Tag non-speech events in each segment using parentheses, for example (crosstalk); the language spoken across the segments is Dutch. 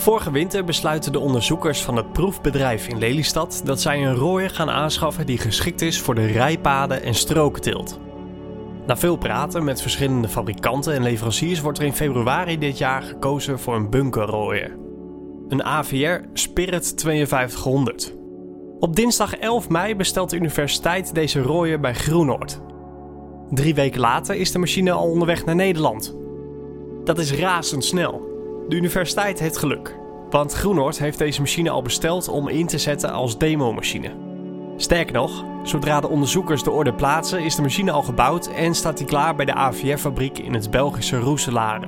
Vorige winter besluiten de onderzoekers van het proefbedrijf in Lelystad dat zij een rooier gaan aanschaffen die geschikt is voor de rijpaden en strookteelt. Na veel praten met verschillende fabrikanten en leveranciers wordt er in februari dit jaar gekozen voor een bunkerrooier. Een AVR Spirit 5200. Op dinsdag 11 mei bestelt de universiteit deze rooier bij Groenoord. Drie weken later is de machine al onderweg naar Nederland. Dat is razendsnel. De universiteit heeft geluk, want Groenoord heeft deze machine al besteld om in te zetten als demomachine. Sterker nog, zodra de onderzoekers de orde plaatsen, is de machine al gebouwd en staat die klaar bij de AVR-fabriek in het Belgische Roeselare.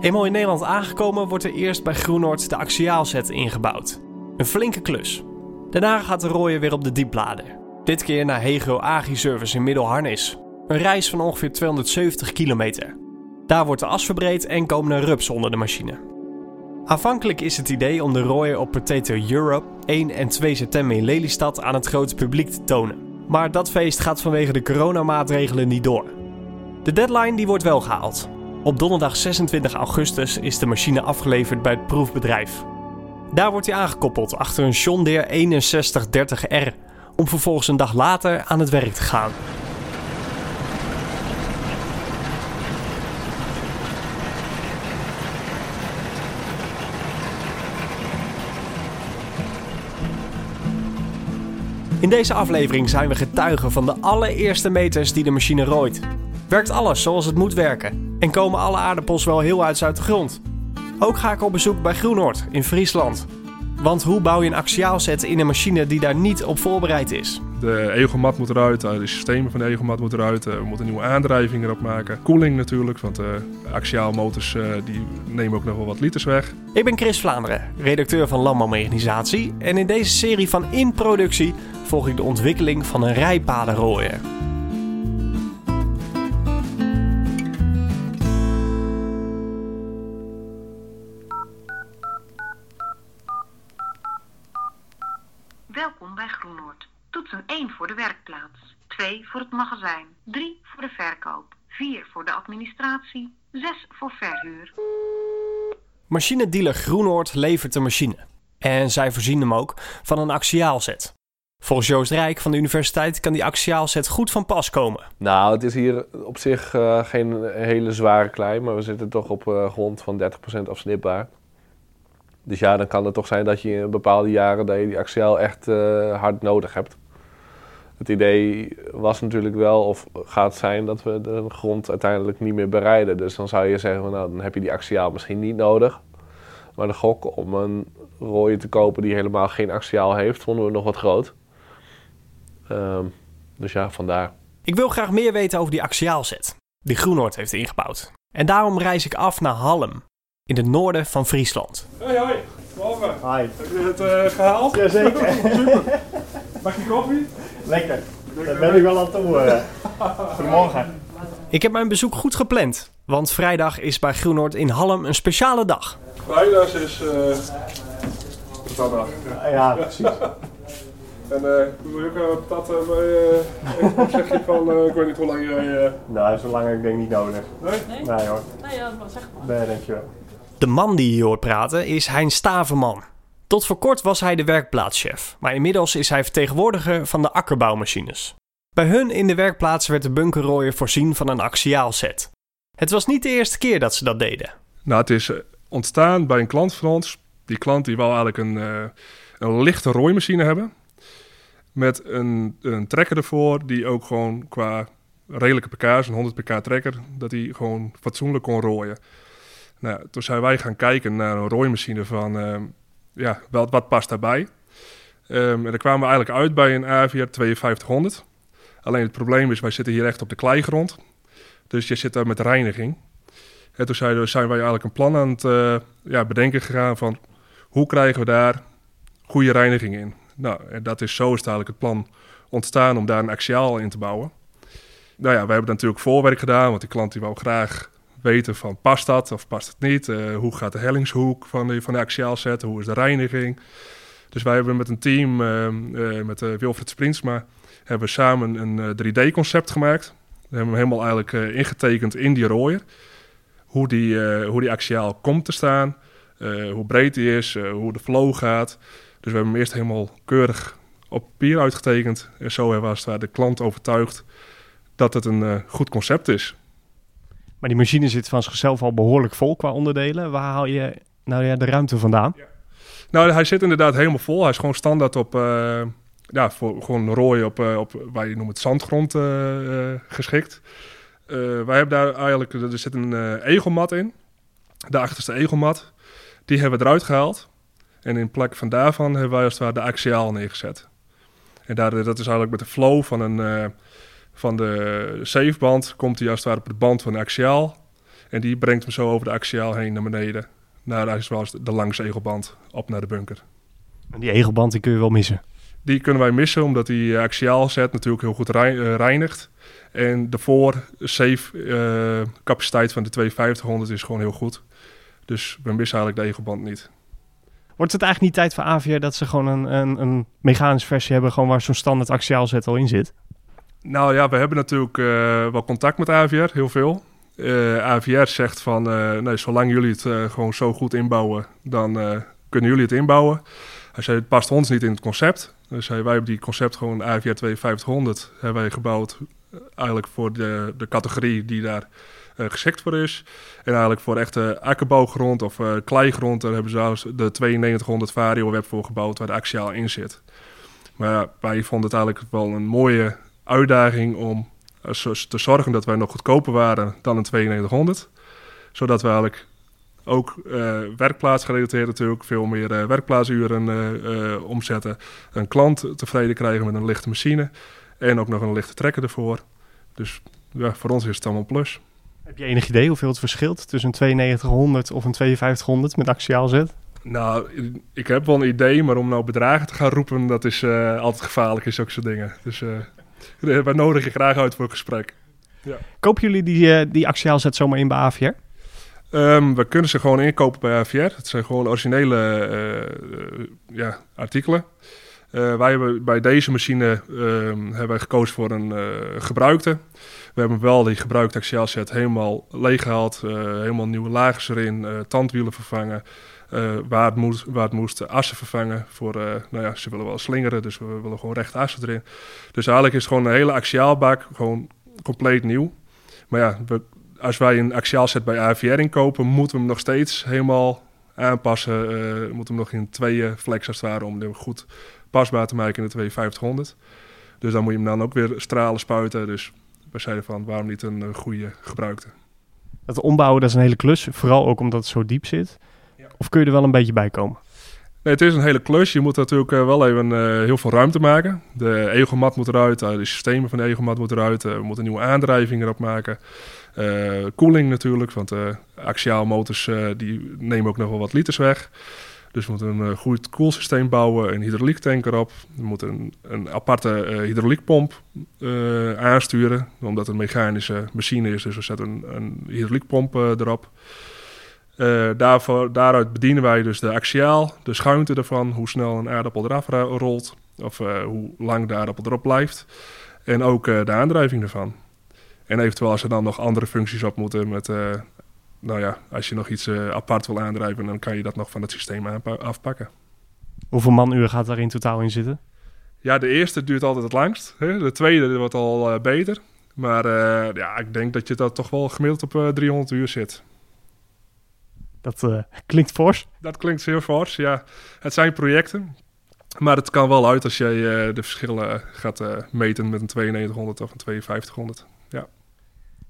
Eenmaal in Nederland aangekomen wordt er eerst bij Groenoord de axiaalset ingebouwd. Een flinke klus. Daarna gaat de rooier weer op de dieplader. Dit keer naar Hegro Agri-service in Middelharnis. Een reis van ongeveer 270 kilometer. Daar wordt de as verbreed en komen er rups onder de machine. Aanvankelijk is het idee om de rooier op Potato Europe 1 en 2 september in Lelystad aan het grote publiek te tonen. Maar dat feest gaat vanwege de coronamaatregelen niet door. De deadline die wordt wel gehaald. Op donderdag 26 augustus is de machine afgeleverd bij het proefbedrijf. Daar wordt hij aangekoppeld achter een John Deere 6130R om vervolgens een dag later aan het werk te gaan. In deze aflevering zijn we getuigen van de allereerste meters die de machine rooit. Werkt alles zoals het moet werken? En komen alle aardappels wel heel uit de grond? Ook ga ik op bezoek bij Groenoord in Friesland. Want hoe bouw je een axiaalset in een machine die daar niet op voorbereid is? De egomat moet eruit, eh, de systemen van de egomat moeten eruit. Eh, we moeten nieuwe aandrijving erop maken. Koeling natuurlijk, want de axiaalmotors eh, die nemen ook nog wel wat liters weg. Ik ben Chris Vlaanderen, redacteur van Landbouwmechanisatie. En in deze serie van In Productie volg ik de ontwikkeling van een rijpadenrooier. 1 voor de werkplaats, 2 voor het magazijn, 3 voor de verkoop, 4 voor de administratie, 6 voor verhuur. Machinedealer Groenoord levert de machine. En zij voorzien hem ook van een axiaalzet. Volgens Joost Rijk van de universiteit kan die axiaalzet goed van pas komen. Nou, het is hier op zich uh, geen hele zware klei, maar we zitten toch op uh, grond van 30% afsnipbaar. Dus ja, dan kan het toch zijn dat je in bepaalde jaren dat je die axiaal echt uh, hard nodig hebt. Het idee was natuurlijk wel, of gaat zijn, dat we de grond uiteindelijk niet meer bereiden. Dus dan zou je zeggen, nou, dan heb je die axiaal misschien niet nodig. Maar de gok om een rooie te kopen die helemaal geen axiaal heeft, vonden we nog wat groot. Um, dus ja, vandaar. Ik wil graag meer weten over die axiaalzet die Groenoord heeft ingebouwd. En daarom reis ik af naar Hallem, in het noorden van Friesland. Hoi, hoi. Morgen. Hi. Heb je het uh, gehaald? Jazeker. (laughs) Super. Mag je koffie? Lekker. Daar ben ik wel aan toe. Goedemorgen. Ik heb mijn bezoek goed gepland, want vrijdag is bij Groenoord in Hallem een speciale dag. Vrijdag is uh, patatdag. Ja, precies. En uh, wil je ook een patat uh, bij, zeg je van, uh, ik weet niet hoe lang jij... Nou, zo lang ik denk niet nodig. Nee? Nee, nee hoor. Nee, ja, zeg maar. Nee, dankjewel. De man die je hoort praten is Hein Staverman. Tot voor kort was hij de werkplaatschef, maar inmiddels is hij vertegenwoordiger van de akkerbouwmachines. Bij hun in de werkplaats werd de bunkerrooier voorzien van een axiaalset. Het was niet de eerste keer dat ze dat deden. Nou, het is ontstaan bij een klant van ons. Die klant die wou eigenlijk een, een lichte rooimachine hebben. Met een, een trekker ervoor die ook gewoon qua redelijke pk's, een 100 pk trekker, dat hij gewoon fatsoenlijk kon rooien. Nou, toen zijn wij gaan kijken naar een rooimachine van, uh, ja, wat, wat past daarbij. Um, en dan kwamen we eigenlijk uit bij een AVR 5200. Alleen het probleem is, wij zitten hier echt op de kleigrond. Dus je zit daar met reiniging. En toen zijn, zijn wij eigenlijk een plan aan het uh, ja, bedenken gegaan van... hoe krijgen we daar goede reiniging in? Nou, en dat is zo is eigenlijk het plan ontstaan om daar een axiaal in te bouwen. Nou ja, we hebben natuurlijk voorwerk gedaan, want die klant die wou graag weten van past dat of past het niet? Uh, hoe gaat de hellingshoek van de, van de axiaal zetten? Hoe is de reiniging? Dus wij hebben met een team, uh, uh, met Wilfred Sprinsma, hebben samen een 3D-concept gemaakt. We hebben hem helemaal eigenlijk ingetekend in die rooier. Hoe die, hoe die axiaal komt te staan. eh, hoe breed die is, eh, hoe de flow gaat. Dus we hebben hem eerst helemaal keurig op papier uitgetekend. En zo hebben we als het de klant overtuigd dat het een eh, goed concept is. Die machine zit van zichzelf al behoorlijk vol qua onderdelen. Waar haal je nou ja, de ruimte vandaan? Nou, hij zit inderdaad helemaal vol. Hij is gewoon standaard op, eh, ja, voor, gewoon rooi op, eh, op, waar je noemt het zandgrond eh, geschikt. Wij hebben daar eigenlijk, er zit een egelmat in. De achterste egelmat. Die hebben we eruit gehaald. En in plek van daarvan hebben wij als het ware de axiaal neergezet. En daar, dat is eigenlijk met de flow van, een, van de safeband komt hij als het ware op de band van de axiaal. En die brengt hem zo over de axiaal heen naar beneden. Naar als ware de langs egelband op naar de bunker. En die egelband die kun je wel missen. Die kunnen wij missen omdat die axiaal set natuurlijk heel goed eh, reinigt. En de voor safe eh, capaciteit van de 5200 is gewoon heel goed. Dus we missen eigenlijk de egelband niet. Wordt het eigenlijk niet tijd voor AVR dat ze gewoon een, een, een mechanische versie hebben, gewoon waar zo'n standaard axiaalzet al in zit? Nou ja, we hebben natuurlijk eh, wel contact met AVR, heel veel. Eh, AVR zegt van, eh, nee, zolang jullie het gewoon zo goed inbouwen, dan kunnen jullie het inbouwen. Hij zei, het past ons niet in het concept. Dus wij hebben die concept gewoon AVR 5200 hebben wij gebouwd. Eigenlijk voor de, de categorie die daar geschikt voor is. En eigenlijk voor echte akkerbouwgrond of eh, kleigrond, daar hebben ze zelfs de 9200 Vario web voor gebouwd waar de axiaal in zit. Maar ja, wij vonden het eigenlijk wel een mooie uitdaging om eh, te zorgen dat wij nog goedkoper waren dan een 9200. Zodat we eigenlijk ook eh werkplaatsgerelateerd natuurlijk veel meer eh, werkplaatsuren omzetten. Een klant tevreden krijgen met een lichte machine. En ook nog een lichte trekker ervoor. Dus ja, voor ons is het allemaal plus. Heb je enig idee hoeveel het verschilt tussen een 9200 of een 5200 met axiaalzet? Nou, ik heb wel een idee, maar om nou bedragen te gaan roepen, dat is altijd gevaarlijk in zulke soort dingen. Dus wij nodigen je graag uit voor een gesprek. Kopen jullie die, eh, die axiaalzet zomaar in bij AVR? Ehm, we kunnen ze gewoon inkopen bij AVR. Het zijn gewoon originele eh, eh, ja, artikelen. Wij hebben bij deze machine ehm, hebben wij gekozen voor een gebruikte. We hebben wel die gebruikte axiaalset helemaal leeggehaald. eh helemaal nieuwe lagers erin, tandwielen vervangen. Eh, waar, het moest, waar het eh, assen vervangen. Voor, eh, nou ja, ze willen wel slingeren, dus we willen gewoon rechte assen erin. Dus eigenlijk is het gewoon een hele axiaalbak, gewoon compleet nieuw. Maar ja, als wij een axiaalset bij AVR inkopen, moeten we hem nog steeds helemaal aanpassen. eh moeten we hem nog in tweeën flex als het om hem goed pasbaar te maken in de 5200. Dus dan moet je hem dan ook weer stralen spuiten. Dus we zeiden van, waarom niet een goede gebruikte? Dat ombouwen, dat is een hele klus. Vooral ook omdat het zo diep zit. Of kun je er wel een beetje bij komen? Nee, het is een hele klus. Je moet natuurlijk eh, wel even eh, heel veel ruimte maken. De egelmat moet eruit, eh, de systemen van de egelmat moeten eruit. we moeten nieuwe aandrijving erop maken. Koeling natuurlijk, want axiaalmotors die nemen ook nog wel wat liters weg. Dus we moeten een goed koelsysteem bouwen, een hydrauliektank erop. We moeten een, aparte hydrauliekpomp aansturen, omdat het een mechanische machine is. Dus we zetten een, een hydrauliekpomp erop. Eh, daarvoor, daaruit bedienen wij dus de axiaal, de schuimte ervan, hoe snel een aardappel eraf ra- rolt, of eh, hoe lang de aardappel erop blijft. En ook eh, de aandrijving ervan. En eventueel als er dan nog andere functies op moeten met, nou ja, als je nog iets apart wil aandrijven, dan kan je dat nog van het systeem afpakken. Hoeveel manuur gaat daar in totaal in zitten? Ja, de eerste duurt altijd het langst. Hè? De tweede wordt al beter. Maar ja, ik denk dat je dat toch wel gemiddeld op eh, 300 uur zit. Dat eh, klinkt fors. Dat klinkt heel fors, ja. Het zijn projecten. Maar het kan wel uit als jij eh, de verschillen gaat eh, meten met een 9200 of een 5200.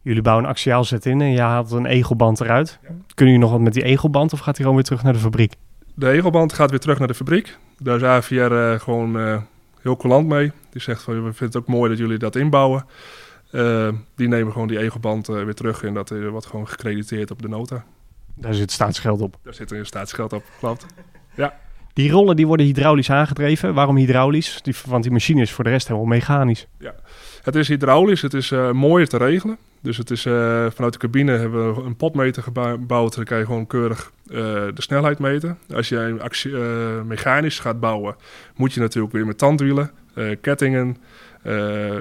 Jullie bouwen een axiaalzet in en je haalt een egelband eruit. Ja. Kunnen jullie nog wat met die egelband of gaat hij gewoon weer terug naar de fabriek? De egelband gaat weer terug naar de fabriek. Daar is AVR gewoon heel coulant mee. Die zegt van, we vinden het ook mooi dat jullie dat inbouwen. Die nemen gewoon die egelband weer terug en dat wordt gewoon gecrediteerd op de nota. Daar zit staatsgeld op. Daar zit een staatsgeld op, klopt. (laughs) Die rollen die worden hydraulisch aangedreven. Waarom hydraulisch? Die, want die machine is voor de rest helemaal mechanisch. Het is hydraulisch, het is eh, mooier te regelen. Dus het is, eh, vanuit de cabine hebben we een potmeter gebouwd. Dan kan je gewoon keurig eh, de snelheid meten. Als je actie, mechanisch gaat bouwen, moet je natuurlijk weer met tandwielen, kettingen.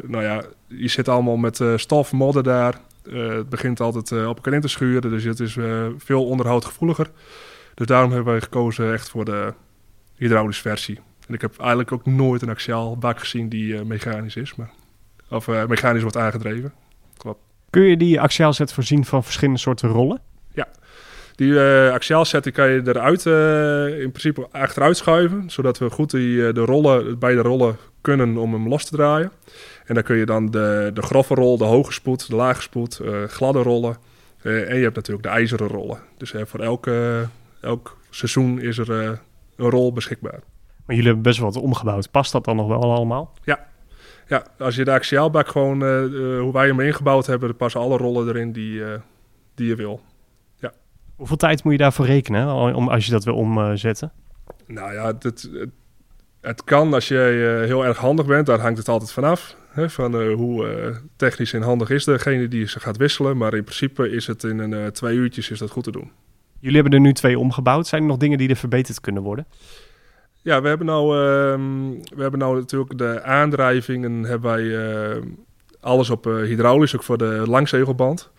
nou ja, je zit allemaal met stof, modder daar. Eh, het begint altijd eh, op elkaar in te schuren, dus het is eh, veel onderhoudgevoeliger. Dus daarom hebben wij gekozen echt voor de hydraulische versie. En ik heb eigenlijk ook nooit een axiaal bak gezien die mechanisch is, maar, of mechanisch wordt aangedreven. Kun je die axiaalzet voorzien van verschillende soorten rollen? Die eh axiaalset die kan je eruit, in principe achteruit schuiven, zodat we goed die, de rollen, beide rollen kunnen om hem los te draaien. En dan kun je dan de, de grove rol, de hoge spoed, de lage spoed, eh, gladde rollen. eh, en je hebt natuurlijk de ijzeren rollen. Dus eh, voor elke, elk seizoen is er een rol beschikbaar. Maar jullie hebben best wel wat omgebouwd. Past dat dan nog wel allemaal? Ja, als je de axiaalbak gewoon, hoe wij hem ingebouwd hebben, er passen alle rollen erin die, die je wil. Hoeveel tijd moet je daarvoor rekenen om, als je dat wil omzetten? Nou ja, het, het, het kan als je heel erg handig bent, daar hangt het altijd vanaf. Hè, van eh, hoe eh, technisch en handig is degene die ze gaat wisselen. Maar in principe is het in een eh, twee uurtjes is dat goed te doen. Jullie hebben er nu twee omgebouwd. Zijn er nog dingen die er verbeterd kunnen worden? Ja, we hebben nou, ehm, we hebben nou natuurlijk de aandrijvingen, hebben wij alles op hydraulisch, ook voor de langzegelband.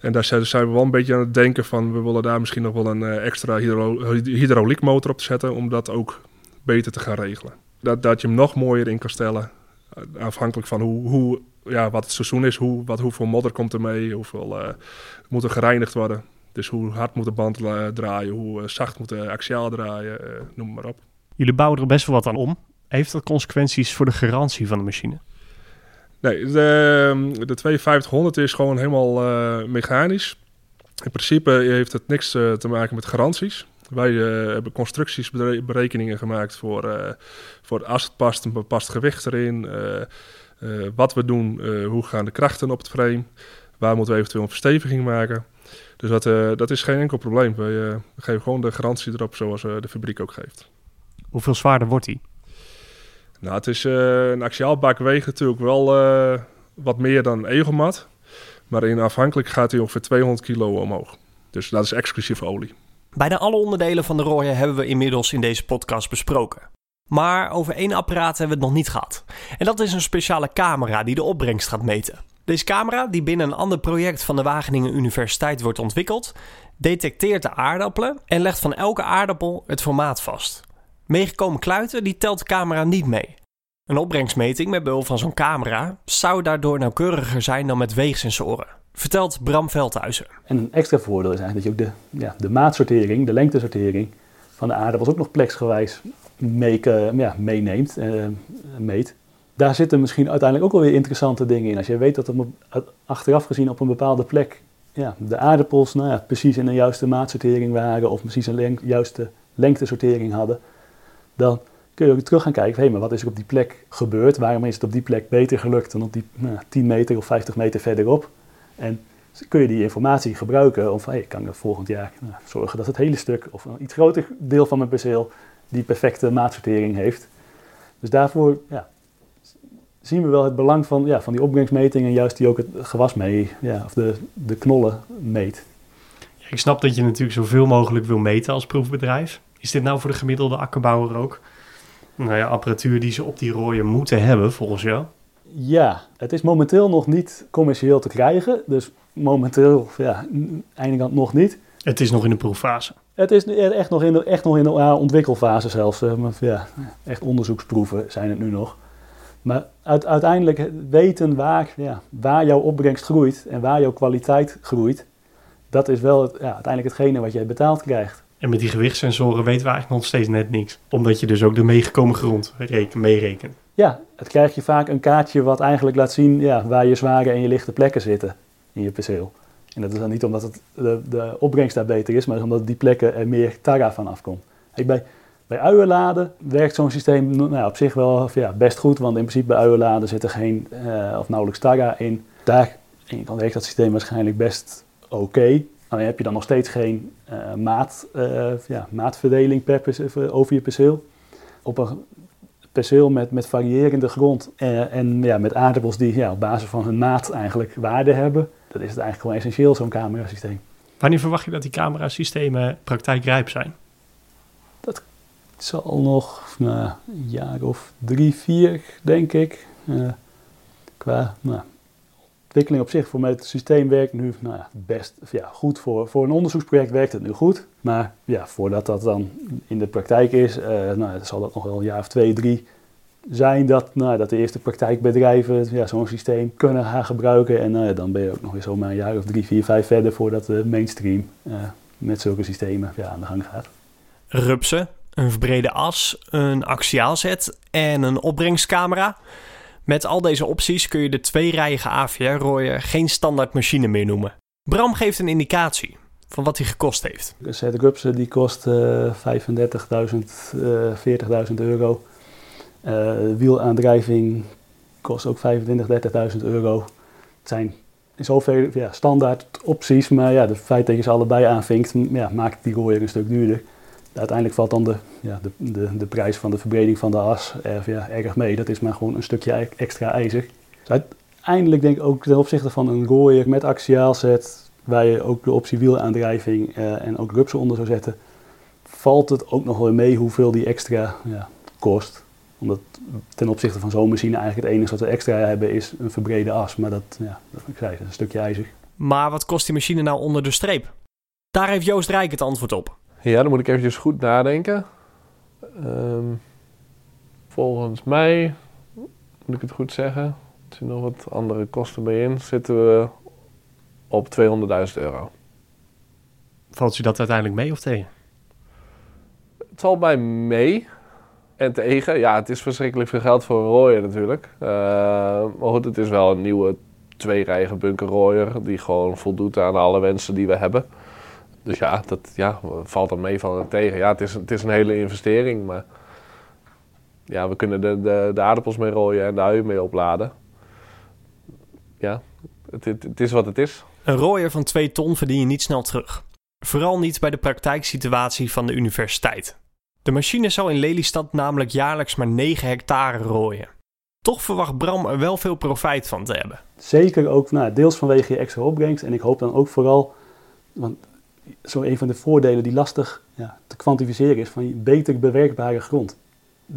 En daar zijn we wel een beetje aan het denken van, we willen daar misschien nog wel een extra hydro hydrauliekmotor op te zetten, om dat ook beter te gaan regelen. Dat, dat je hem nog mooier in kan stellen, afhankelijk van hoe, hoe, ja, wat het seizoen is, hoe, wat, hoeveel modder komt er mee, hoeveel eh, moet er gereinigd worden. Dus hoe hard moet de band eh, draaien, hoe eh, zacht moet de axiaal draaien, noem maar op. Jullie bouwen er best wel wat aan om. Heeft dat consequenties voor de garantie van de machine? Nee, de, de 5200 is gewoon helemaal mechanisch. In principe heeft het niks te maken met garanties. Wij eh, hebben constructies, bere- berekeningen gemaakt voor, eh, voor als het past, een past gewicht erin. eh, wat we doen, hoe gaan de krachten op het frame. Waar moeten we eventueel een versteviging maken. Dus dat, dat is geen enkel probleem. We geven gewoon de garantie erop zoals de fabriek ook geeft. Hoeveel zwaarder wordt die? Nou, het is een axiaalbak weegt natuurlijk wel wat meer dan een egelmat. Maar in afhankelijk gaat hij ongeveer 200 kilo omhoog. Dus dat is exclusief olie. Bijna alle onderdelen van de rooien hebben we inmiddels in deze podcast besproken. Maar over één apparaat hebben we het nog niet gehad. En dat is een speciale camera die de opbrengst gaat meten. Deze camera, die binnen een ander project van de Wageningen Universiteit wordt ontwikkeld, detecteert de aardappelen en legt van elke aardappel het formaat vast. Meegekomen kluiten, die telt de camera niet mee. Een opbrengstmeting met behulp van zo'n camera zou daardoor nauwkeuriger zijn dan met weegsensoren, vertelt Bram Veldhuizen. En een extra voordeel is eigenlijk dat je ook de, ja, de maatsortering, de lengtesortering van de aardappels ook nog pleksgewijs mee, ja, meeneemt, eh, meet. Daar zitten misschien uiteindelijk ook wel weer interessante dingen in. Als je weet dat er achteraf gezien op een bepaalde plek ja, de aardappels nou ja, precies in de juiste maatsortering waren of precies een juiste lengtesortering hadden, dan kun je ook terug gaan kijken, hé, maar wat is er op die plek gebeurd? Waarom is het op die plek beter gelukt dan op die nou, 10 meter of 50 meter verderop? En kun je die informatie gebruiken om van, hey, kan ik volgend jaar nou, zorgen dat het hele stuk of een iets groter deel van mijn perceel die perfecte maatsortering heeft. Dus daarvoor ja, zien we wel het belang van, ja, van die opbrengstmeting en juist die ook het gewas mee, ja, of de, de knollen meet. Ik snap dat je natuurlijk zoveel mogelijk wil meten als proefbedrijf. Is dit nou voor de gemiddelde akkerbouwer ook? Nou ja, apparatuur die ze op die rooien moeten hebben, volgens jou? Ja, het is momenteel nog niet commercieel te krijgen. Dus momenteel, ja, kant nog niet. Het is nog in de proeffase. Het is echt nog in de, echt nog in de ontwikkelfase zelfs. eh, ja, echt onderzoeksproeven zijn het nu nog. Maar uit- uiteindelijk weten waar, ja, waar jouw opbrengst groeit en waar jouw kwaliteit groeit. Dat is wel het, ja, uiteindelijk hetgene wat jij betaald krijgt. En met die gewichtssensoren weten we eigenlijk nog steeds net niks. Omdat je dus ook de meegekomen grond reken, meerekent. Ja, het krijg je vaak een kaartje wat eigenlijk laat zien ja, waar je zware en je lichte plekken zitten in je perceel. En dat is dan niet omdat het, de, de opbrengst daar beter is, maar omdat die plekken er meer tarra van afkomt. Bij, bij uienladen werkt zo'n systeem nou, op zich wel ja, best goed, want in principe bij uienladen zit er geen eh, of nauwelijks tarra in. Daar werkt dat systeem waarschijnlijk best oké. Alleen heb je dan nog steeds geen eh, maat, eh, ja, maatverdeling per over je perceel. Op een perceel met, met variërende grond en, en ja, met aardappels die ja, op basis van hun maat eigenlijk waarde hebben. Dat is het eigenlijk gewoon essentieel, zo'n camerasysteem. Wanneer verwacht je dat die camerasystemen praktijkrijp zijn? Het zal nog nou, een jaar of drie, vier, denk ik. eh, qua nou, ontwikkeling op zich voor het systeem werkt nu nou ja, best ja, goed. Voor, voor een onderzoeksproject werkt het nu goed. Maar ja, voordat dat dan in de praktijk is, uh, nou, zal dat nog wel een jaar of twee, drie zijn dat, nou, dat de eerste praktijkbedrijven ja, zo'n systeem kunnen gaan gebruiken. En uh, dan ben je ook nog weer zomaar een jaar of drie, vier, vijf verder voordat de mainstream uh, met zulke systemen ja, aan de gang gaat. Rupsen, een verbrede as, een axiaalzet en een opbrengstcamera. Met al deze opties kun je de tweerijige AVR-rooier geen standaard machine meer noemen. Bram geeft een indicatie van wat hij gekost heeft. Een set Rupsen die kost uh, 35.000, 40.000 euro. Uh, wielaandrijving kost ook 25.000, 30.000 euro. Het zijn in zoverre ja, standaard opties, maar ja, de feit dat je ze allebei aanvinkt, ja, maakt die rooier een stuk duurder. Uiteindelijk valt dan de, ja, de, de, de prijs van de verbreding van de as er, ja, erg mee. Dat is maar gewoon een stukje extra ijzer. Dus uiteindelijk denk ik ook ten opzichte van een rooier met axiaalzet, waar je ook de optie wielaandrijving uh, en ook rupsen onder zou zetten, valt het ook nog wel mee hoeveel die extra ja, kost omdat ten opzichte van zo'n machine eigenlijk het enige wat we extra hebben is een verbrede as. Maar dat, ja, dat zei, een stukje ijzer. Maar wat kost die machine nou onder de streep? Daar heeft Joost Rijk het antwoord op. Ja, dan moet ik eventjes goed nadenken. Um, volgens mij, moet ik het goed zeggen, er zitten nog wat andere kosten bij in, zitten we op 200.000 euro. Valt u dat uiteindelijk mee of tegen? Het valt mij mee. En tegen, ja, het is verschrikkelijk veel geld voor een rooier natuurlijk. Uh, maar goed, het is wel een nieuwe tweerijige bunkerrooier die gewoon voldoet aan alle wensen die we hebben. Dus ja, dat ja, valt dan mee van het tegen. Ja, het is, het is een hele investering, maar ja, we kunnen de, de, de aardappels mee rooien en de uien mee opladen. Ja, het, het, het is wat het is. Een rooier van 2 ton verdien je niet snel terug. Vooral niet bij de praktijksituatie van de universiteit. De machine zou in Lelystad namelijk jaarlijks maar 9 hectare rooien. Toch verwacht Bram er wel veel profijt van te hebben. Zeker ook nou, deels vanwege je extra opbrengst. En ik hoop dan ook vooral, want zo een van de voordelen die lastig ja, te kwantificeren is, van beter bewerkbare grond.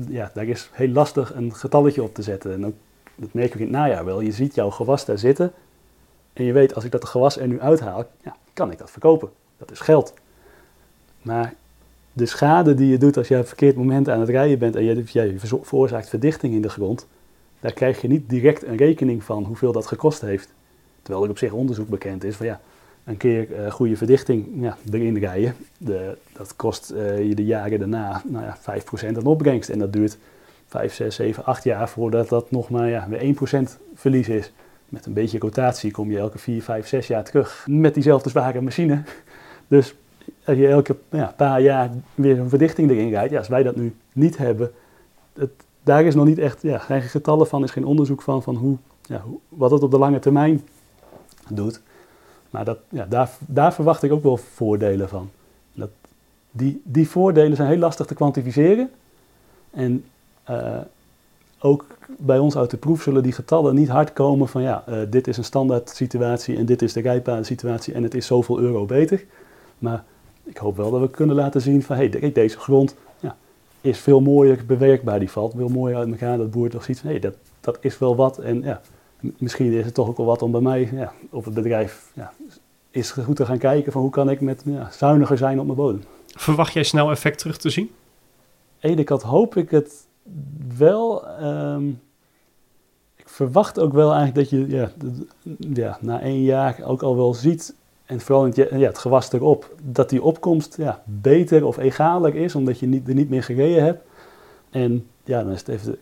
Ja, daar is heel lastig een getalletje op te zetten. En ook, dat merk ik in het najaar wel. Je ziet jouw gewas daar zitten. En je weet, als ik dat gewas er nu uithaal, ja, kan ik dat verkopen. Dat is geld. Maar de schade die je doet als je op verkeerd moment aan het rijden bent en je, je veroorzaakt verdichting in de grond, daar krijg je niet direct een rekening van hoeveel dat gekost heeft. Terwijl er op zich onderzoek bekend is van ja, een keer uh, goede verdichting ja, erin rijden, de, dat kost uh, je de jaren daarna nou ja, 5% aan opbrengst. En dat duurt 5, 6, 7, 8 jaar voordat dat nog maar ja, weer 1% verlies is. Met een beetje rotatie kom je elke 4, 5, 6 jaar terug met diezelfde zware machine. Dus als je elke ja, paar jaar weer een verdichting erin rijdt, ja, als wij dat nu niet hebben, het, daar is nog niet echt, ja, geen getallen van, is geen onderzoek van, van hoe, ja, wat het op de lange termijn doet. Maar dat, ja, daar, daar verwacht ik ook wel voordelen van. Dat, die, die voordelen zijn heel lastig te kwantificeren. En uh, ook bij ons uit de proef zullen die getallen niet hard komen van ja, uh, dit is een standaard situatie en dit is de rijpbare situatie en het is zoveel euro beter. Maar ik hoop wel dat we kunnen laten zien van hé, hey, deze grond ja, is veel mooier bewerkbaar. Die valt veel mooier uit elkaar. Dat boert toch ziet van hey, dat, dat is wel wat. En ja, misschien is het toch ook wel wat om bij mij ja, op het bedrijf ja, is goed te gaan kijken van hoe kan ik met ja, zuiniger zijn op mijn bodem. Verwacht jij snel effect terug te zien? Aan de kant hoop ik het wel. Um, ik verwacht ook wel eigenlijk dat je ja, ja, na één jaar ook al wel ziet en vooral het, ja, het gewas erop, dat die opkomst ja, beter of egaler is, omdat je niet, er niet meer gereden hebt. En ja, dan is het even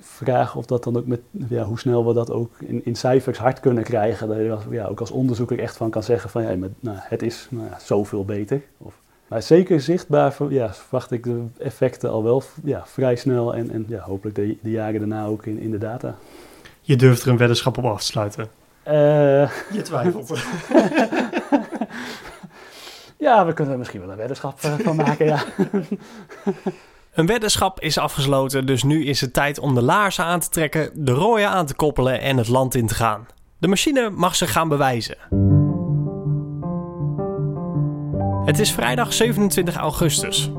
vraag of dat dan ook met, ja, hoe snel we dat ook in, in cijfers hard kunnen krijgen. Dat je ja, ook als onderzoeker echt van kan zeggen van, ja, maar, nou, het is nou, ja, zoveel beter. Of, maar zeker zichtbaar ja, verwacht ik de effecten al wel ja, vrij snel en, en ja, hopelijk de, de jaren daarna ook in, in de data. Je durft er een weddenschap op af te sluiten? Uh, je twijfelt. (laughs) ja, we kunnen er misschien wel een weddenschap uh, van maken, ja. (laughs) Een weddenschap is afgesloten, dus nu is het tijd om de laarzen aan te trekken, de rooien aan te koppelen en het land in te gaan. De machine mag zich gaan bewijzen. Het is vrijdag 27 augustus.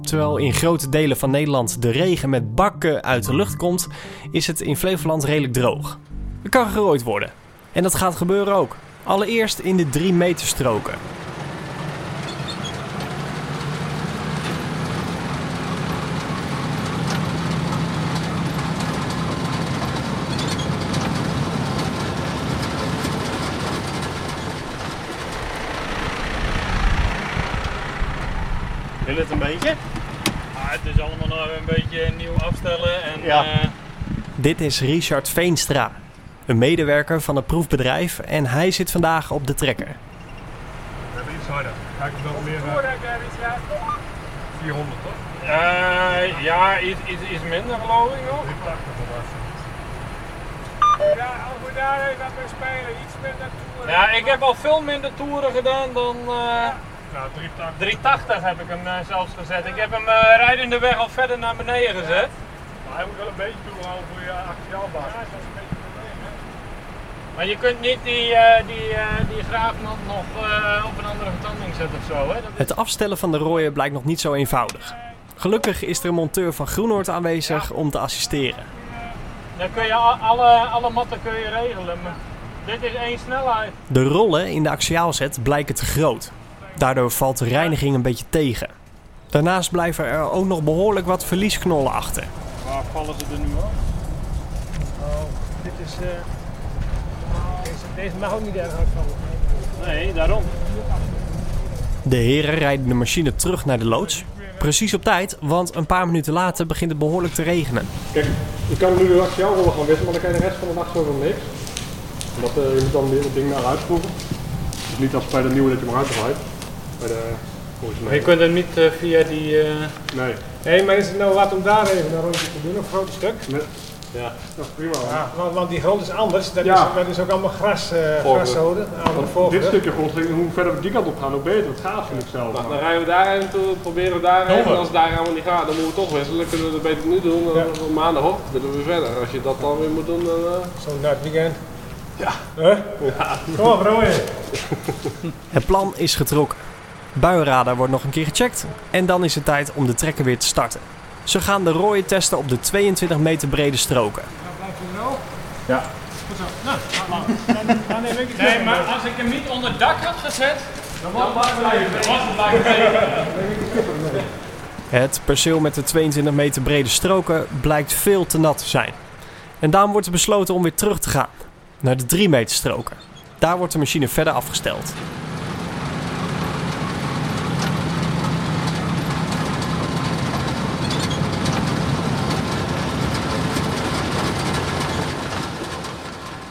Terwijl in grote delen van Nederland de regen met bakken uit de lucht komt, is het in Flevoland redelijk droog. Er kan gerooid worden. En dat gaat gebeuren ook. Allereerst in de 3 meter stroken. Wil het een beetje? Ah, het is allemaal nog een beetje nieuw afstellen. En, Ja. eh, Dit is Richard Veenstra, een medewerker van het proefbedrijf en hij zit vandaag op de trekker. We hebben iets harder. Kijk, het wel meer uh, 400 toch? eh, ja, iets, iets, iets minder geloof ik nog. 380 of wat. Ja, als we daar even aan spelen, iets minder toeren. Ja, ik heb al veel minder toeren gedaan dan eh, Nou, 380. 380 heb ik hem eh, zelfs gezet. Ik heb hem eh rijdende weg al verder naar beneden gezet. Maar hij moet wel een beetje toehouden voor je axiaalbaas. Maar je kunt niet die, eh die, eh die graafmat nog eh, op een andere vertanding zetten of zo. Hè? Dat is- Het afstellen van de rooien blijkt nog niet zo eenvoudig. Gelukkig is er een monteur van Groenoord aanwezig om te assisteren. Dan kun je al- alle, alle matten kun je regelen. Maar dit is één snelheid. De rollen in de axiaalzet blijken te groot. Daardoor valt de reiniging een beetje tegen. Daarnaast blijven er ook nog behoorlijk wat verliesknollen achter. Waar vallen ze er nu af? Dit is, eh, deze, deze mag ook niet erg hard vallen. Nee, daarom. De heren rijden de machine terug naar de loods. Precies op tijd, want een paar minuten later begint het behoorlijk te regenen. Kijk, je kan nu de axiaalrollen gaan wisselen, maar dan kan je de rest van de dag zo nog niks. Omdat eh, je moet dan weer het ding naar uitproeven. Dus niet als bij de nieuwe dat je hem eruit de originele. Je kunt hem niet eh, via die... eh, Nee, Hé, maar is het nou wat om daar even een rondje te doen, een groot stuk? nee. Ja. dat is prima. Ja, want, want die grond is anders, dat, Ja. is, dat is ook allemaal gras, eh graszoden, dit stukje grond, hoe verder we die kant op gaan, hoe beter. Het gaat vind ik zelf. Nou, dan rijden we daarheen toe, proberen we daarheen. En als het daar allemaal niet gaat, dan moeten we toch wisselen. Dan kunnen we het beter nu doen. Dan Ja. op maandagochtend willen we verder. Als je dat dan weer moet doen, dan... eh, Zo na het weekend. Ja. Huh? Kom op. Het plan is getrokken. Buienradar wordt nog een keer gecheckt en dan is het tijd om de trekker weer te starten. Ze gaan de rooien testen op de 22 meter brede stroken. Blijft u wel? Ja. Goed zo. Nou, dan, dan neem ik het Nee, maar als ik hem niet onder dak had gezet, dan was het blijven. Was het blijven. Het perceel met de 22 meter brede stroken blijkt veel te nat te zijn. En daarom wordt er besloten om weer terug te gaan naar de 3 meter stroken. Daar wordt de machine verder afgesteld.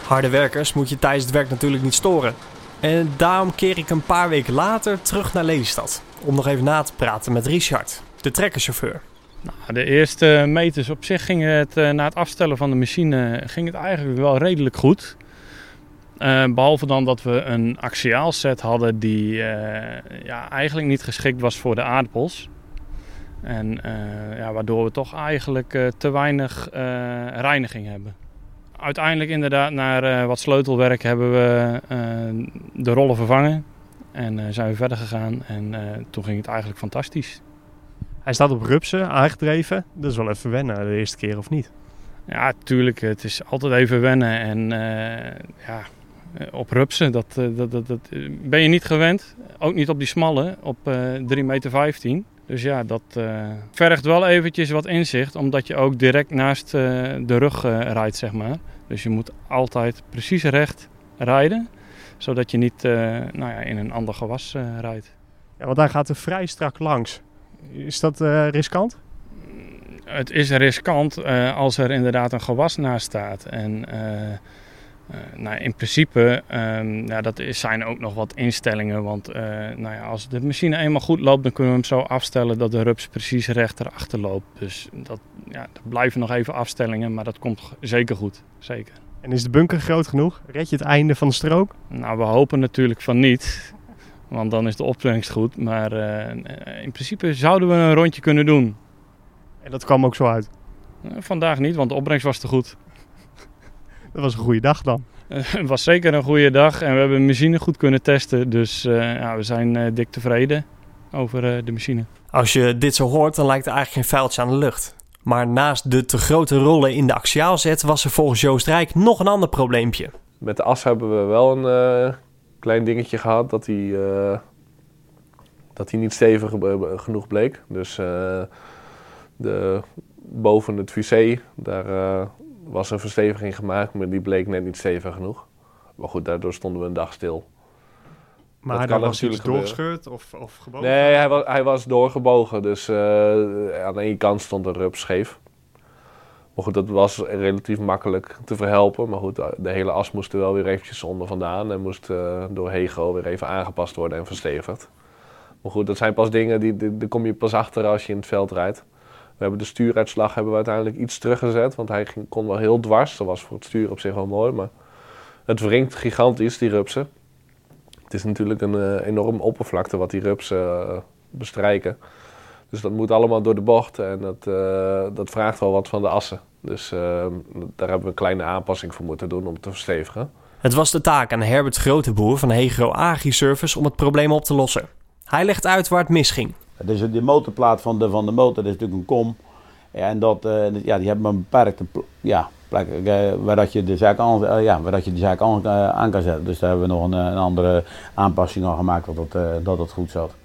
Harde werkers moet je tijdens het werk natuurlijk niet storen. En daarom keer ik een paar weken later terug naar Lelystad. Om nog even na te praten met Richard, de trekkerchauffeur. De eerste meters op zich ging het, eh, na het afstellen van de machine, ging het eigenlijk wel redelijk goed. Eh, behalve dan dat we een axiaalset hadden die eh, ja, eigenlijk niet geschikt was voor de aardappels. En ja, waardoor we toch eigenlijk te weinig reiniging hebben. Uiteindelijk inderdaad naar eh, wat sleutelwerk hebben we eh, de rollen vervangen. En eh, zijn we verder gegaan en toen ging het eigenlijk fantastisch. Hij staat op rupsen, aangedreven. Dat is wel even wennen de eerste keer, of niet? Ja, tuurlijk. Het is altijd even wennen. En ja, op rupsen, dat, dat, dat, dat ben je niet gewend. Ook niet op die smalle, op eh 3 meter 15. Dus ja, dat eh, vergt wel eventjes wat inzicht. Omdat je ook direct naast eh, de rug eh, rijdt, zeg maar. Dus je moet altijd precies recht rijden. Zodat je niet nou ja, in een ander gewas rijdt. Ja, want hij gaat er vrij strak langs. Is dat riskant? Het is riskant als er inderdaad een gewas naast staat. En nou, in principe ehm, ja, dat is, zijn ook nog wat instellingen. Want eh, nou ja, als de machine eenmaal goed loopt, dan kunnen we hem zo afstellen dat de rups precies recht erachter loopt. Dus dat, ja, er blijven nog even afstellingen, maar dat komt zeker goed. Zeker. En is de bunker groot genoeg? Red je het einde van de strook? Nou, we hopen natuurlijk van niet. Want dan is de opbrengst goed. Maar eh, in principe zouden we een rondje kunnen doen. En dat kwam ook zo uit. Eh, vandaag niet, want de opbrengst was te goed. Dat was een goede dag dan. Het was zeker een goede dag en we hebben de machine goed kunnen testen. Dus eh, ja, we zijn eh, dik tevreden over eh, de machine. Als je dit zo hoort, dan lijkt er eigenlijk geen vuiltje aan de lucht. Maar naast de te grote rollen in de axiaalzet was er volgens Joost Rijk nog een ander probleempje. met de as hebben we wel een eh, klein dingetje gehad dat hij, eh, dat hij niet stevig eh, genoeg bleek. Dus eh, de, boven het VC, daar eh, was een versteviging gemaakt, maar die bleek net niet stevig genoeg. Maar goed, daardoor stonden we een dag stil. Maar kan daar er was natuurlijk doorgescheurd of, of gebogen? Nee, hij was, hij was doorgebogen, dus eh, aan één kant stond de rups scheef. Maar goed, dat was relatief makkelijk te verhelpen. Maar goed, de hele as moest er wel weer eventjes onder vandaan. En moest eh, door Hego weer even aangepast worden en verstevigd. Maar goed, dat zijn pas dingen, die, die, kom je pas achter als je in het veld rijdt. We hebben de stuuruitslag hebben we uiteindelijk iets teruggezet. Want hij ging, kon wel heel dwars. Dat was voor het stuur op zich wel mooi. Maar het wringt gigantisch, die rupsen. Het is natuurlijk een eh, enorm oppervlakte wat die rupsen eh, bestrijken. Dus dat moet allemaal door de bocht en dat, eh, dat vraagt wel wat van de assen. Dus eh, daar hebben we een kleine aanpassing voor moeten doen om te verstevigen. Het was de taak aan Herbert Groteboer van Hegro Agri-Service om het probleem op te lossen. Hij legt uit waar het misging. Dus de motorplaat van de, van de motor dat is natuurlijk een kom. Ja, en dat, eh, ja, die hebben een beperkte ja, plek eh, waar, dat je de zaak aan, eh, ja, waar dat je de zaak aan, eh, aan kan zetten. Dus daar hebben we nog een, eh, een andere aanpassing aan gemaakt dat het, eh, dat het goed zat. Ja,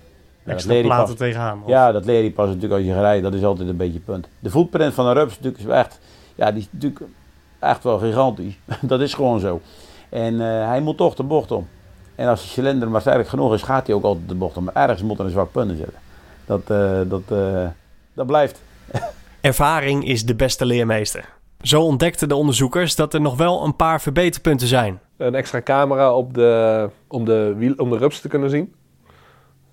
dat Extra pas- platen tegenaan. of- Ja, dat leer je pas natuurlijk als je rijdt. Dat is altijd een beetje punt. De footprint van een rups is natuurlijk echt, ja, die is natuurlijk echt wel gigantisch. (laughs) dat is gewoon zo. En eh, hij moet toch de bocht om. En als de cilinder maar sterk genoeg is, gaat hij ook altijd de bocht om. Maar ergens moet er een zwak punt in zitten. Dat, eh, dat, eh, dat blijft. (laughs) Ervaring is de beste leermeester. Zo ontdekten de onderzoekers dat er nog wel een paar verbeterpunten zijn. Een extra camera op de, om, de wiel, om de rups te kunnen zien.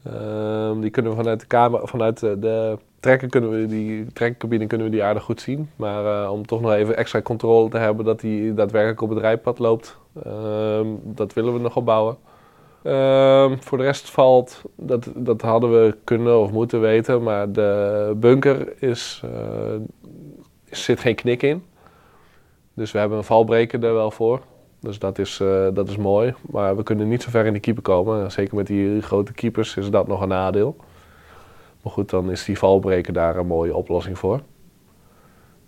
Ehm, die kunnen we vanuit de camera, vanuit de, trekker kunnen we die trekcabine kunnen we die aardig goed zien. Maar eh, om toch nog even extra controle te hebben dat hij daadwerkelijk op het rijpad loopt, ehm, dat willen we nog opbouwen. Ehm, voor de rest valt, dat, dat hadden we kunnen of moeten weten, maar de bunker is, eh, zit geen knik in. Dus we hebben een valbreker er wel voor. Dus dat is, eh, dat is mooi. Maar we kunnen niet zo ver in de keeper komen. Zeker met die grote keepers is dat nog een nadeel. Maar goed, dan is die valbreker daar een mooie oplossing voor.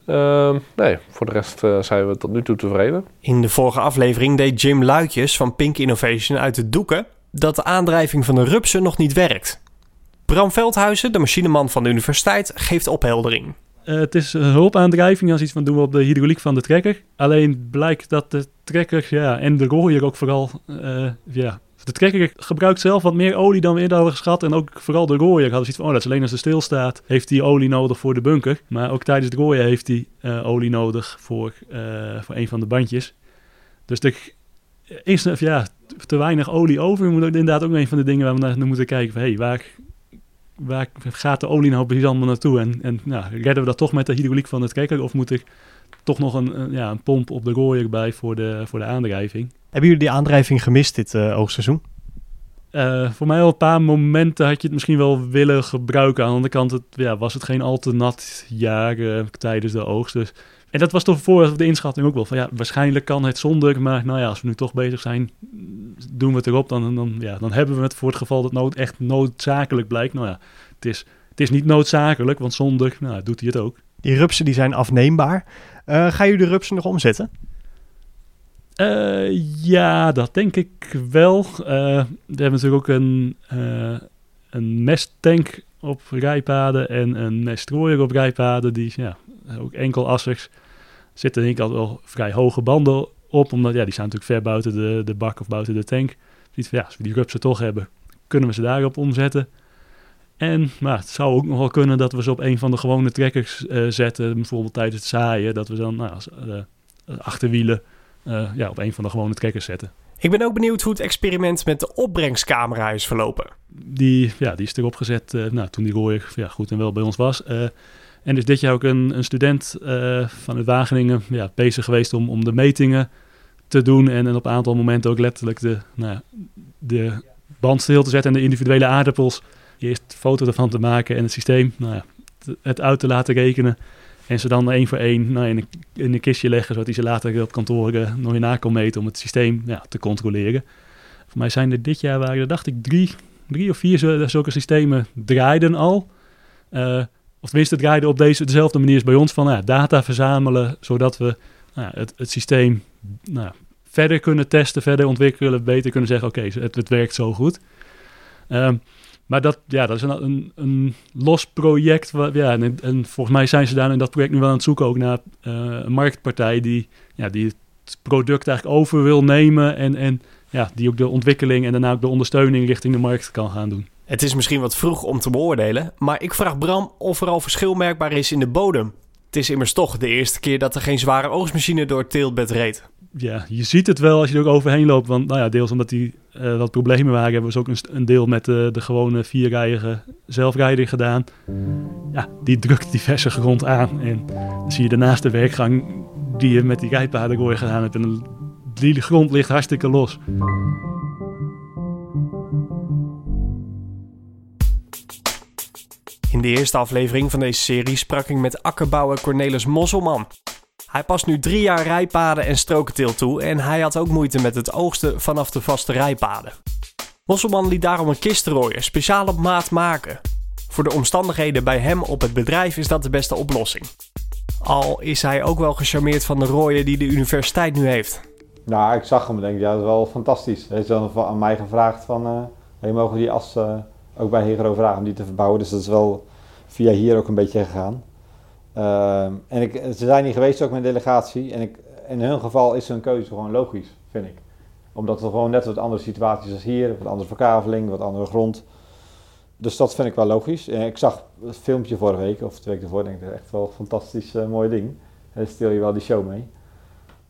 Ehm, nee, voor de rest eh, zijn we tot nu toe tevreden. In de vorige aflevering deed Jim Luitjes van Pink Innovation uit de doeken dat de aandrijving van de rupsen nog niet werkt. Bram Veldhuizen, de machineman van de universiteit, geeft opheldering. Eh, het is een hulpaandrijving als iets van doen we op de hydrauliek van de trekker. Alleen blijkt dat de trekker ja, en de rooier ook vooral... eh, ja, de trekker gebruikt zelf wat meer olie dan we eerder hadden geschat. En ook vooral de rooier hadden zoiets van... Oh, dat is alleen als hij stilstaat, heeft hij olie nodig voor de bunker. Maar ook tijdens het rooien heeft hij eh, olie nodig voor, eh, voor een van de bandjes. Dus er is of ja, te weinig olie over. We moeten ook inderdaad ook een van de dingen waar we naar moeten kijken. Van, hey, waar, waar gaat de olie nou precies allemaal naartoe? En, en nou, redden we dat toch met de hydrauliek van het trekker? Of moet er toch nog een, ja, een pomp op de rooier bij voor de, voor de aandrijving? Hebben jullie die aandrijving gemist dit eh, oogseizoen? Eh, voor mij op een paar momenten had je het misschien wel willen gebruiken. Aan de andere kant het, ja, was het geen al te nat jaar eh, tijdens de oogst. Dus. En dat was toch voor de inschatting ook wel. Van, ja, waarschijnlijk kan het zonder, maar nou ja, als we nu toch bezig zijn, doen we het erop. Dan, dan, ja, dan hebben we het voor het geval dat nood echt noodzakelijk blijkt. Nou ja, het is, het is niet noodzakelijk, want zonder nou, doet hij het ook. Die rupsen die zijn afneembaar. Eh gaan jullie de rupsen nog omzetten? Eh, ja, dat denk ik wel. Eh, we hebben natuurlijk ook een, een mesttank op rijpaden en een meststrooier op rijpaden. Die ja, ook enkelassers zitten denk ik al wel vrij hoge banden op. Omdat ja, die staan natuurlijk ver buiten de, de bak of buiten de tank. Van, ja, als we die rupsen toch hebben, kunnen we ze daarop omzetten. En maar het zou ook nog wel kunnen dat we ze op een van de gewone trekkers eh, zetten. Bijvoorbeeld tijdens het zaaien. Dat we dan nou, als, eh, achterwielen eh, ja, op een van de gewone trekkers zetten. Ik ben ook benieuwd hoe het experiment met de opbrengstcamera is verlopen. Die, ja, die is erop gezet eh, nou, toen die rooier ja, goed en wel bij ons was. Eh, en is dit jaar ook een, een student eh, vanuit Wageningen ja, bezig geweest om, om de metingen te doen. En, en op een aantal momenten ook letterlijk de, nou, de band stil te zetten en de individuele aardappels. Eerst foto ervan te maken en het systeem nou ja, het uit te laten rekenen. En ze dan één voor één nou, in, een, in een kistje leggen, zodat hij ze later op kantoor eh, nog na kan meten om het systeem ja, te controleren. Voor mij zijn er dit jaar, waren er dacht ik drie, drie of vier zulke systemen draaiden al. Eh, of tenminste draaiden op deze, dezelfde manier als bij ons van nou, data verzamelen, zodat we nou, het, het systeem nou, verder kunnen testen, verder ontwikkelen, beter kunnen zeggen: oké, het, het werkt zo goed. Ehm, maar dat, ja, dat is een, een, los project. Ja, en, en, volgens mij zijn ze daar in dat project nu wel aan het zoeken ook naar eh, een marktpartij die, ja, die het product eigenlijk over wil nemen en, en ja, die ook de ontwikkeling en daarna ook de ondersteuning richting de markt kan gaan doen. Het is misschien wat vroeg om te beoordelen, maar ik vraag Bram of er al verschil merkbaar is in de bodem. Het is immers toch de eerste keer dat er geen zware oogstmachine door het reed. Ja, je ziet het wel als je er ook overheen loopt. Want nou ja, deels omdat die uh, wat problemen waren, hebben we ook een, een deel met de, de gewone vierrijige zelfrijder gedaan. Ja, die drukt diverse grond aan. En dan zie je daarnaast de werkgang die je met die rijpaden gedaan hebt. En die grond ligt hartstikke los. In de eerste aflevering van deze serie sprak ik met akkerbouwer Cornelis Mosselman. Hij past nu drie jaar rijpaden en strokenteel toe en hij had ook moeite met het oogsten vanaf de vaste rijpaden. Mosselman liet daarom een kistrooier speciaal op maat maken. Voor de omstandigheden bij hem op het bedrijf is dat de beste oplossing. Al is hij ook wel gecharmeerd van de rooien die de universiteit nu heeft. Nou, ik zag hem en denk, ja, dat is wel fantastisch. Hij heeft dan aan mij gevraagd van, uh, hey, mogen die as uh, ook bij Hegero vragen om die te verbouwen. Dus dat is wel via hier ook een beetje gegaan. Uh, en ik, ze zijn hier geweest ook met een delegatie. En ik, in hun geval is hun keuze gewoon logisch, vind ik. Omdat er gewoon net wat andere situaties als hier, wat andere verkaveling, wat andere grond. Dus dat vind ik wel logisch. En ik zag het filmpje vorige week, of twee weken ervoor, denk ik, echt wel een fantastisch uh, mooi ding. Daar stil je wel die show mee.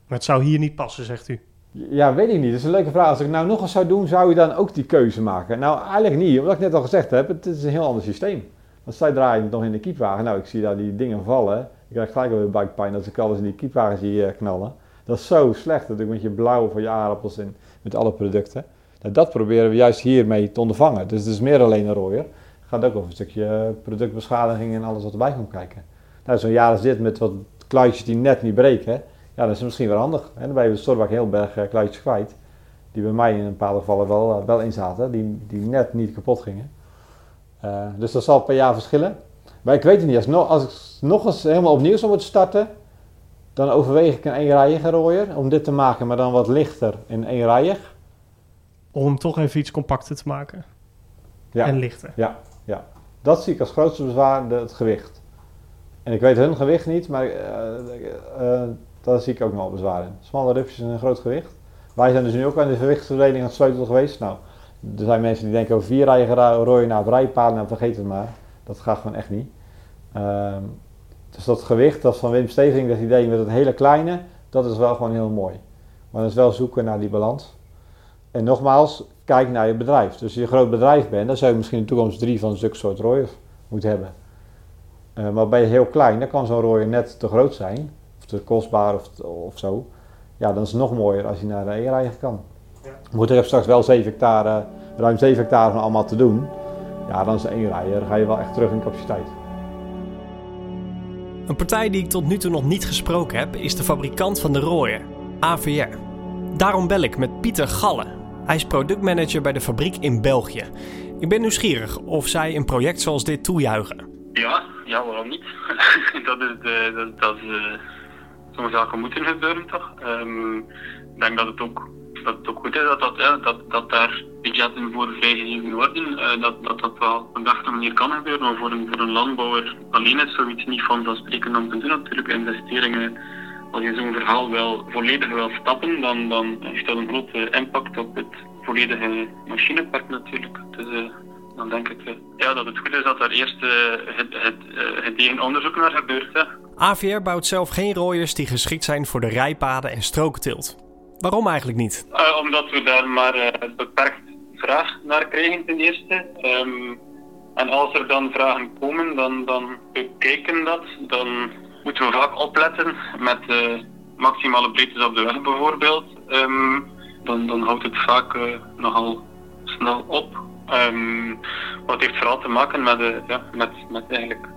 Maar het zou hier niet passen, zegt u? Ja, weet ik niet. Dat is een leuke vraag. Als ik nou nog eens zou doen, zou je dan ook die keuze maken? Nou, eigenlijk niet. Omdat ik net al gezegd heb, het is een heel ander systeem. Want zij draaien nog in de kiepwagen. Nou, ik zie daar die dingen vallen. Ik krijg gelijk weer buikpijn als ik alles in die kiepwagen zie eh, knallen. Dat is zo slecht natuurlijk met je blauw voor je aardappels en met alle producten. Nou, dat proberen we juist hiermee te ondervangen. Dus het is meer alleen een rooier. Het gaat ook over een stukje productbeschadiging en alles wat erbij komt kijken. Nou, zo'n jaar als dit met wat kluitjes die net niet breken, ja, dat is misschien wel handig. En dan ben je de Storbak heel berg uh, kluitjes kwijt. Die bij mij in een paar gevallen wel, wel in zaten, die, die net niet kapot gingen. Uh, dus dat zal per jaar verschillen. Maar ik weet het niet, als, nog, als ik nog eens helemaal opnieuw zou moeten starten, dan overweeg ik een eenrijige rooier om dit te maken, maar dan wat lichter in eenrijig. Om toch even iets compacter te maken. Ja. En lichter. Ja, ja. Dat zie ik als grootste bezwaar, de, het gewicht. En ik weet hun gewicht niet, maar uh, uh, daar zie ik ook nog bezwaar in. Smalle rupjes en een groot gewicht. Wij zijn dus nu ook aan de gewichtsverdeling aan het sleutelen geweest. Nou, er zijn mensen die denken over vier rijen rooien naar rijpaden, nou vergeet het maar. Dat gaat gewoon echt niet. Um, dus dat gewicht, dat van Wim Steving, dat idee met het hele kleine, dat is wel gewoon heel mooi. Maar dat is wel zoeken naar die balans. En nogmaals, kijk naar je bedrijf. Dus als je een groot bedrijf bent, dan zou je misschien in de toekomst drie van zulke soort rooiers moeten hebben. Uh, maar ben je heel klein, dan kan zo'n rooier net te groot zijn, of te kostbaar of, of zo. Ja, dan is het nog mooier als je naar de e-rijden kan. Ja. Moet er straks wel 7 hectare, ruim 7 hectare van allemaal te doen. Ja, dan is één rijder, dan ga je wel echt terug in capaciteit. Een partij die ik tot nu toe nog niet gesproken heb, is de fabrikant van de rooier, AVR. Daarom bel ik met Pieter Galle. Hij is productmanager bij de fabriek in België. Ik ben nieuwsgierig of zij een project zoals dit toejuichen. Ja, ja waarom niet? (laughs) dat is, de, dat, dat is, uh, sommige zaken moeten gebeuren toch? Um, ik denk dat het ook dat het ook goed is dat, dat, dat, dat daar budgetten voor vrijgegeven worden. Uh, dat, dat dat wel op een beste manier kan gebeuren. Maar voor een, voor een landbouwer alleen is zoiets niet vanzelfsprekend om te doen. Natuurlijk, investeringen, als je zo'n verhaal wel volledig wil stappen, dan, dan heeft dat een grote impact op het volledige machinepark natuurlijk. Dus, uh, dan denk ik uh, ja, dat het goed is dat er eerst het, het, het onderzoek naar gebeurt. Hè. AVR bouwt zelf geen rooiers die geschikt zijn voor de rijpaden en strooktilt. Waarom eigenlijk niet? Uh, omdat we daar maar uh, beperkt vraag naar krijgen ten eerste. Um, en als er dan vragen komen, dan, dan bekijken dat. Dan moeten we vaak opletten met uh, maximale breedtes op de weg bijvoorbeeld. Um, dan, dan houdt het vaak nogal snel op. Um, wat heeft vooral te maken met, ja, met, met eigenlijk...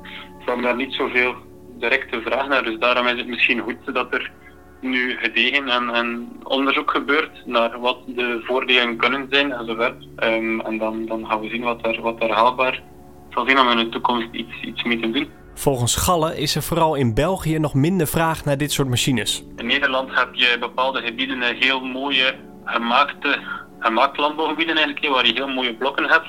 Daar niet zoveel directe vraag naar. Dus daarom is het misschien goed dat er nu gedegen en, en, onderzoek gebeurt naar wat de voordelen kunnen zijn enzovoort. Um, en dan, dan gaan we zien wat er, wat er haalbaar zal zijn om in de toekomst iets, iets mee te doen. Volgens Galle is er vooral in België nog minder vraag naar dit soort machines. In Nederland heb je bepaalde gebieden eh, heel mooie gemaakte, gemaakt landbouwgebieden eigenlijk, waar je heel mooie blokken hebt.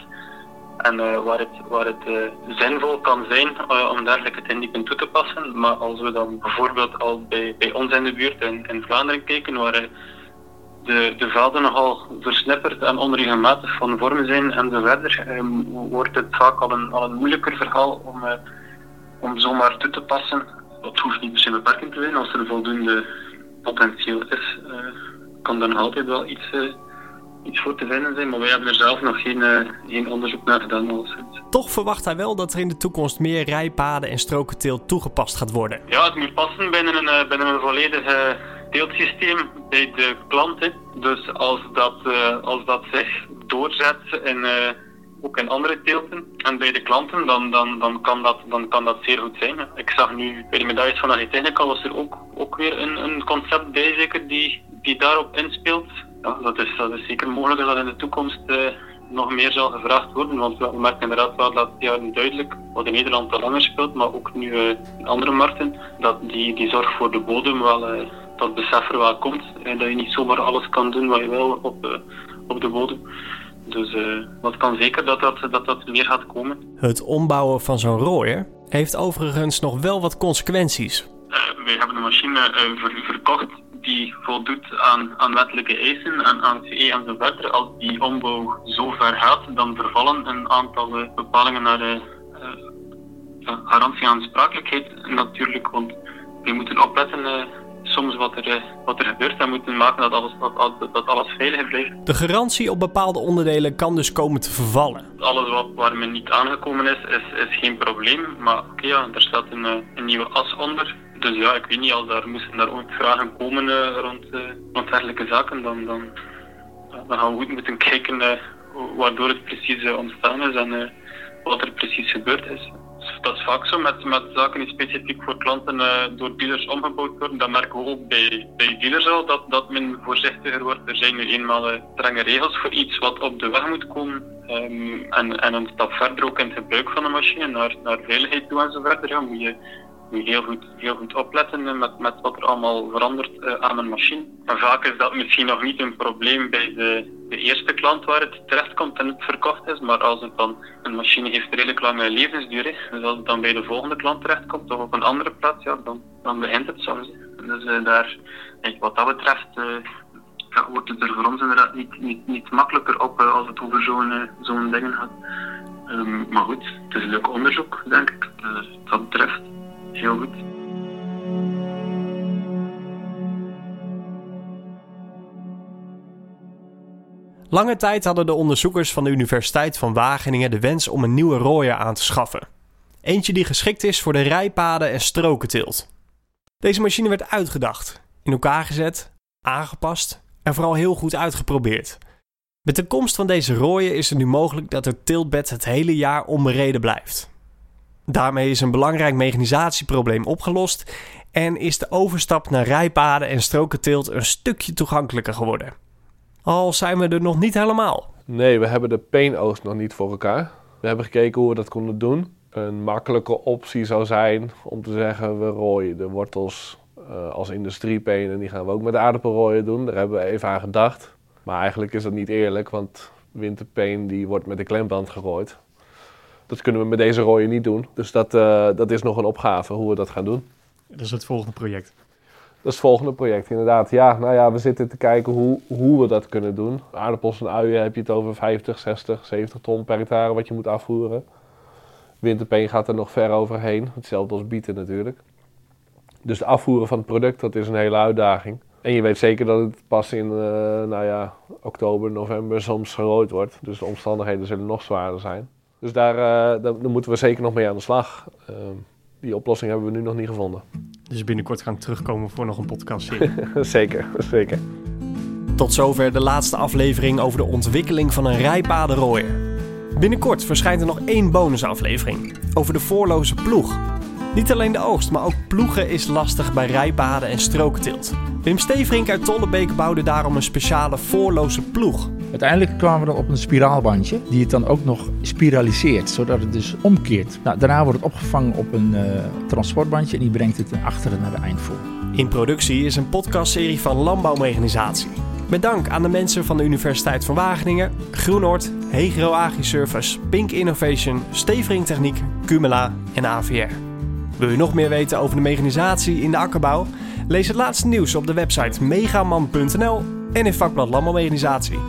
En uh, waar het, waar het uh, zinvol kan zijn uh, om dergelijke technieken toe te passen. Maar als we dan bijvoorbeeld al bij, bij ons in de buurt in, in Vlaanderen kijken, waar de, de velden nogal versnipperd en onregelmatig van vorm zijn en zo verder, um, wordt het vaak al een, al een moeilijker verhaal om, om zomaar toe te passen. Dat hoeft niet per se beperkend te zijn. Als er voldoende potentieel is, kan dan altijd wel iets iets voor te vinden zijn, maar wij hebben er zelf nog geen, uh, geen onderzoek naar gedaan. Toch verwacht hij wel dat er in de toekomst meer rijpaden en strokenteelt toegepast gaat worden. Ja, het moet passen binnen een, uh, binnen een volledig teeltsysteem bij de klanten. Dus als dat, als dat zich doorzet in, ook in andere teelten en bij de klanten, dan, dan, dan, kan, dat, dan kan dat zeer goed zijn. Ik zag nu bij de medailles van Agritechnica was er ook, ook weer een, een concept bij zeker die, die daarop inspeelt ja, dat, is, dat is zeker mogelijk dat in de toekomst uh, nog meer zal gevraagd worden. Want we merken inderdaad wel dat ja, duidelijk, wat in Nederland al langer speelt, maar ook nu uh, in andere markten, dat die, die zorg voor de bodem wel, uh, dat besef er wel komt. En dat je niet zomaar alles kan doen wat je wil op, op de bodem. Dus dat kan zeker dat dat, dat dat meer gaat komen. Het ombouwen van zo'n rooier heeft overigens nog wel wat consequenties. wij hebben een machine ver, verkocht die voldoet aan, aan wettelijke eisen en aan CE en zo verder. Als die ombouw zo ver gaat, dan vervallen een aantal uh, bepalingen naar de uh, garantie aansprakelijkheid natuurlijk. Want we moeten opletten soms wat er, wat er gebeurt en moeten maken dat alles, dat, dat alles veilig blijft. De garantie op bepaalde onderdelen kan dus komen te vervallen. Alles wat, waar men niet aangekomen is, is, is geen probleem. Maar oké, okay, ja, er staat een, een nieuwe as onder dus ja, ik weet niet, als daar moesten daar ooit vragen komen uh, rond, uh, rond zaken, dan, dan, dan gaan we goed moeten kijken uh, waardoor het precies ontstaan is en wat er precies gebeurd is. Dus dat is vaak zo met, met zaken die specifiek voor klanten door dealers omgebouwd worden. Dat merken we ook bij, bij dealers al, dat, dat men voorzichtiger wordt. Er zijn nu eenmaal strenge regels voor iets wat op de weg moet komen. Um, en, en een stap verder ook in het gebruik van de machine, naar, naar veiligheid toe en zo verder. Ja, moet je moet heel goed, heel goed opletten met, met wat er allemaal verandert uh, aan een machine. Vaak is dat misschien nog niet een probleem bij de, de eerste klant waar het terechtkomt en het verkocht is, maar als het dan een machine heeft redelijk lange levensduur, dus als het dan bij de volgende klant terechtkomt of op een andere plaats, ja, dan, dan begint het soms. Dus uh, daar, wat dat betreft, ja, wordt het er voor ons inderdaad niet, niet, niet makkelijker op als het over zo'n zo'n dingen gaat. Um, maar goed, het is leuk onderzoek, denk ik, dat betreft heel goed. Lange tijd hadden de onderzoekers van de Universiteit van Wageningen de wens om een nieuwe rooier aan te schaffen. Eentje die geschikt is voor de rijpaden en strokenteelt. Deze machine werd uitgedacht, in elkaar gezet, aangepast en vooral heel goed uitgeprobeerd. Met de komst van deze rooier is het nu mogelijk dat het tiltbed het hele jaar onbereden blijft. Daarmee is een belangrijk mechanisatieprobleem opgelost en is de overstap naar rijpaden en strokenteelt een stukje toegankelijker geworden. Al zijn we er nog niet helemaal. Nee, we hebben de peenoogst nog niet voor elkaar. We hebben gekeken hoe we dat konden doen. Een makkelijke optie zou zijn om te zeggen: we rooien de wortels uh, als industriepeen en die gaan we ook met aardappelrooien doen. Daar hebben we even aan gedacht. Maar eigenlijk is dat niet eerlijk, want winterpeen die wordt met de klemband gegooid. Dat kunnen we met deze rooien niet doen. Dus dat, uh, dat is nog een opgave hoe we dat gaan doen. Dat is het volgende project. Dat is het volgende project, inderdaad. Ja, nou ja, we zitten te kijken hoe, hoe we dat kunnen doen. Aardappels en uien heb je het over 50, 60, 70 ton per hectare wat je moet afvoeren. Winterpeen gaat er nog ver overheen. Hetzelfde als bieten natuurlijk. Dus het afvoeren van het product, dat is een hele uitdaging. En je weet zeker dat het pas in uh, nou ja, oktober, november soms gerooid wordt. Dus de omstandigheden zullen nog zwaarder zijn. Dus daar, uh, daar, daar, moeten we zeker nog mee aan de slag. Uh, die oplossing hebben we nu nog niet gevonden. Dus binnenkort gaan we terugkomen voor nog een podcast. (laughs) zeker, zeker. Tot zover de laatste aflevering over de ontwikkeling van een rijpadenrooier. Binnenkort verschijnt er nog één bonusaflevering over de voorloze ploeg. Niet alleen de oogst, maar ook ploegen is lastig bij rijpaden en strooktilt. Wim Steverink uit Tollebeek bouwde daarom een speciale voorloze ploeg. Uiteindelijk kwamen we dan op een spiraalbandje die het dan ook nog spiraliseert, zodat het dus omkeert. Nou, daarna wordt het opgevangen op een uh, transportbandje en die brengt het achteren naar de eindvoer. In Productie is een podcastserie van Landbouwmechanisatie. Met dank aan de mensen van de Universiteit van Wageningen, Groenoord, Hegro Agriservice, Pink Innovation, Stevering Techniek, Cumula en AVR. Wil je nog meer weten over de mechanisatie in de akkerbouw? Lees het laatste nieuws op de website megaman.nl en in vakblad Landbouwmechanisatie.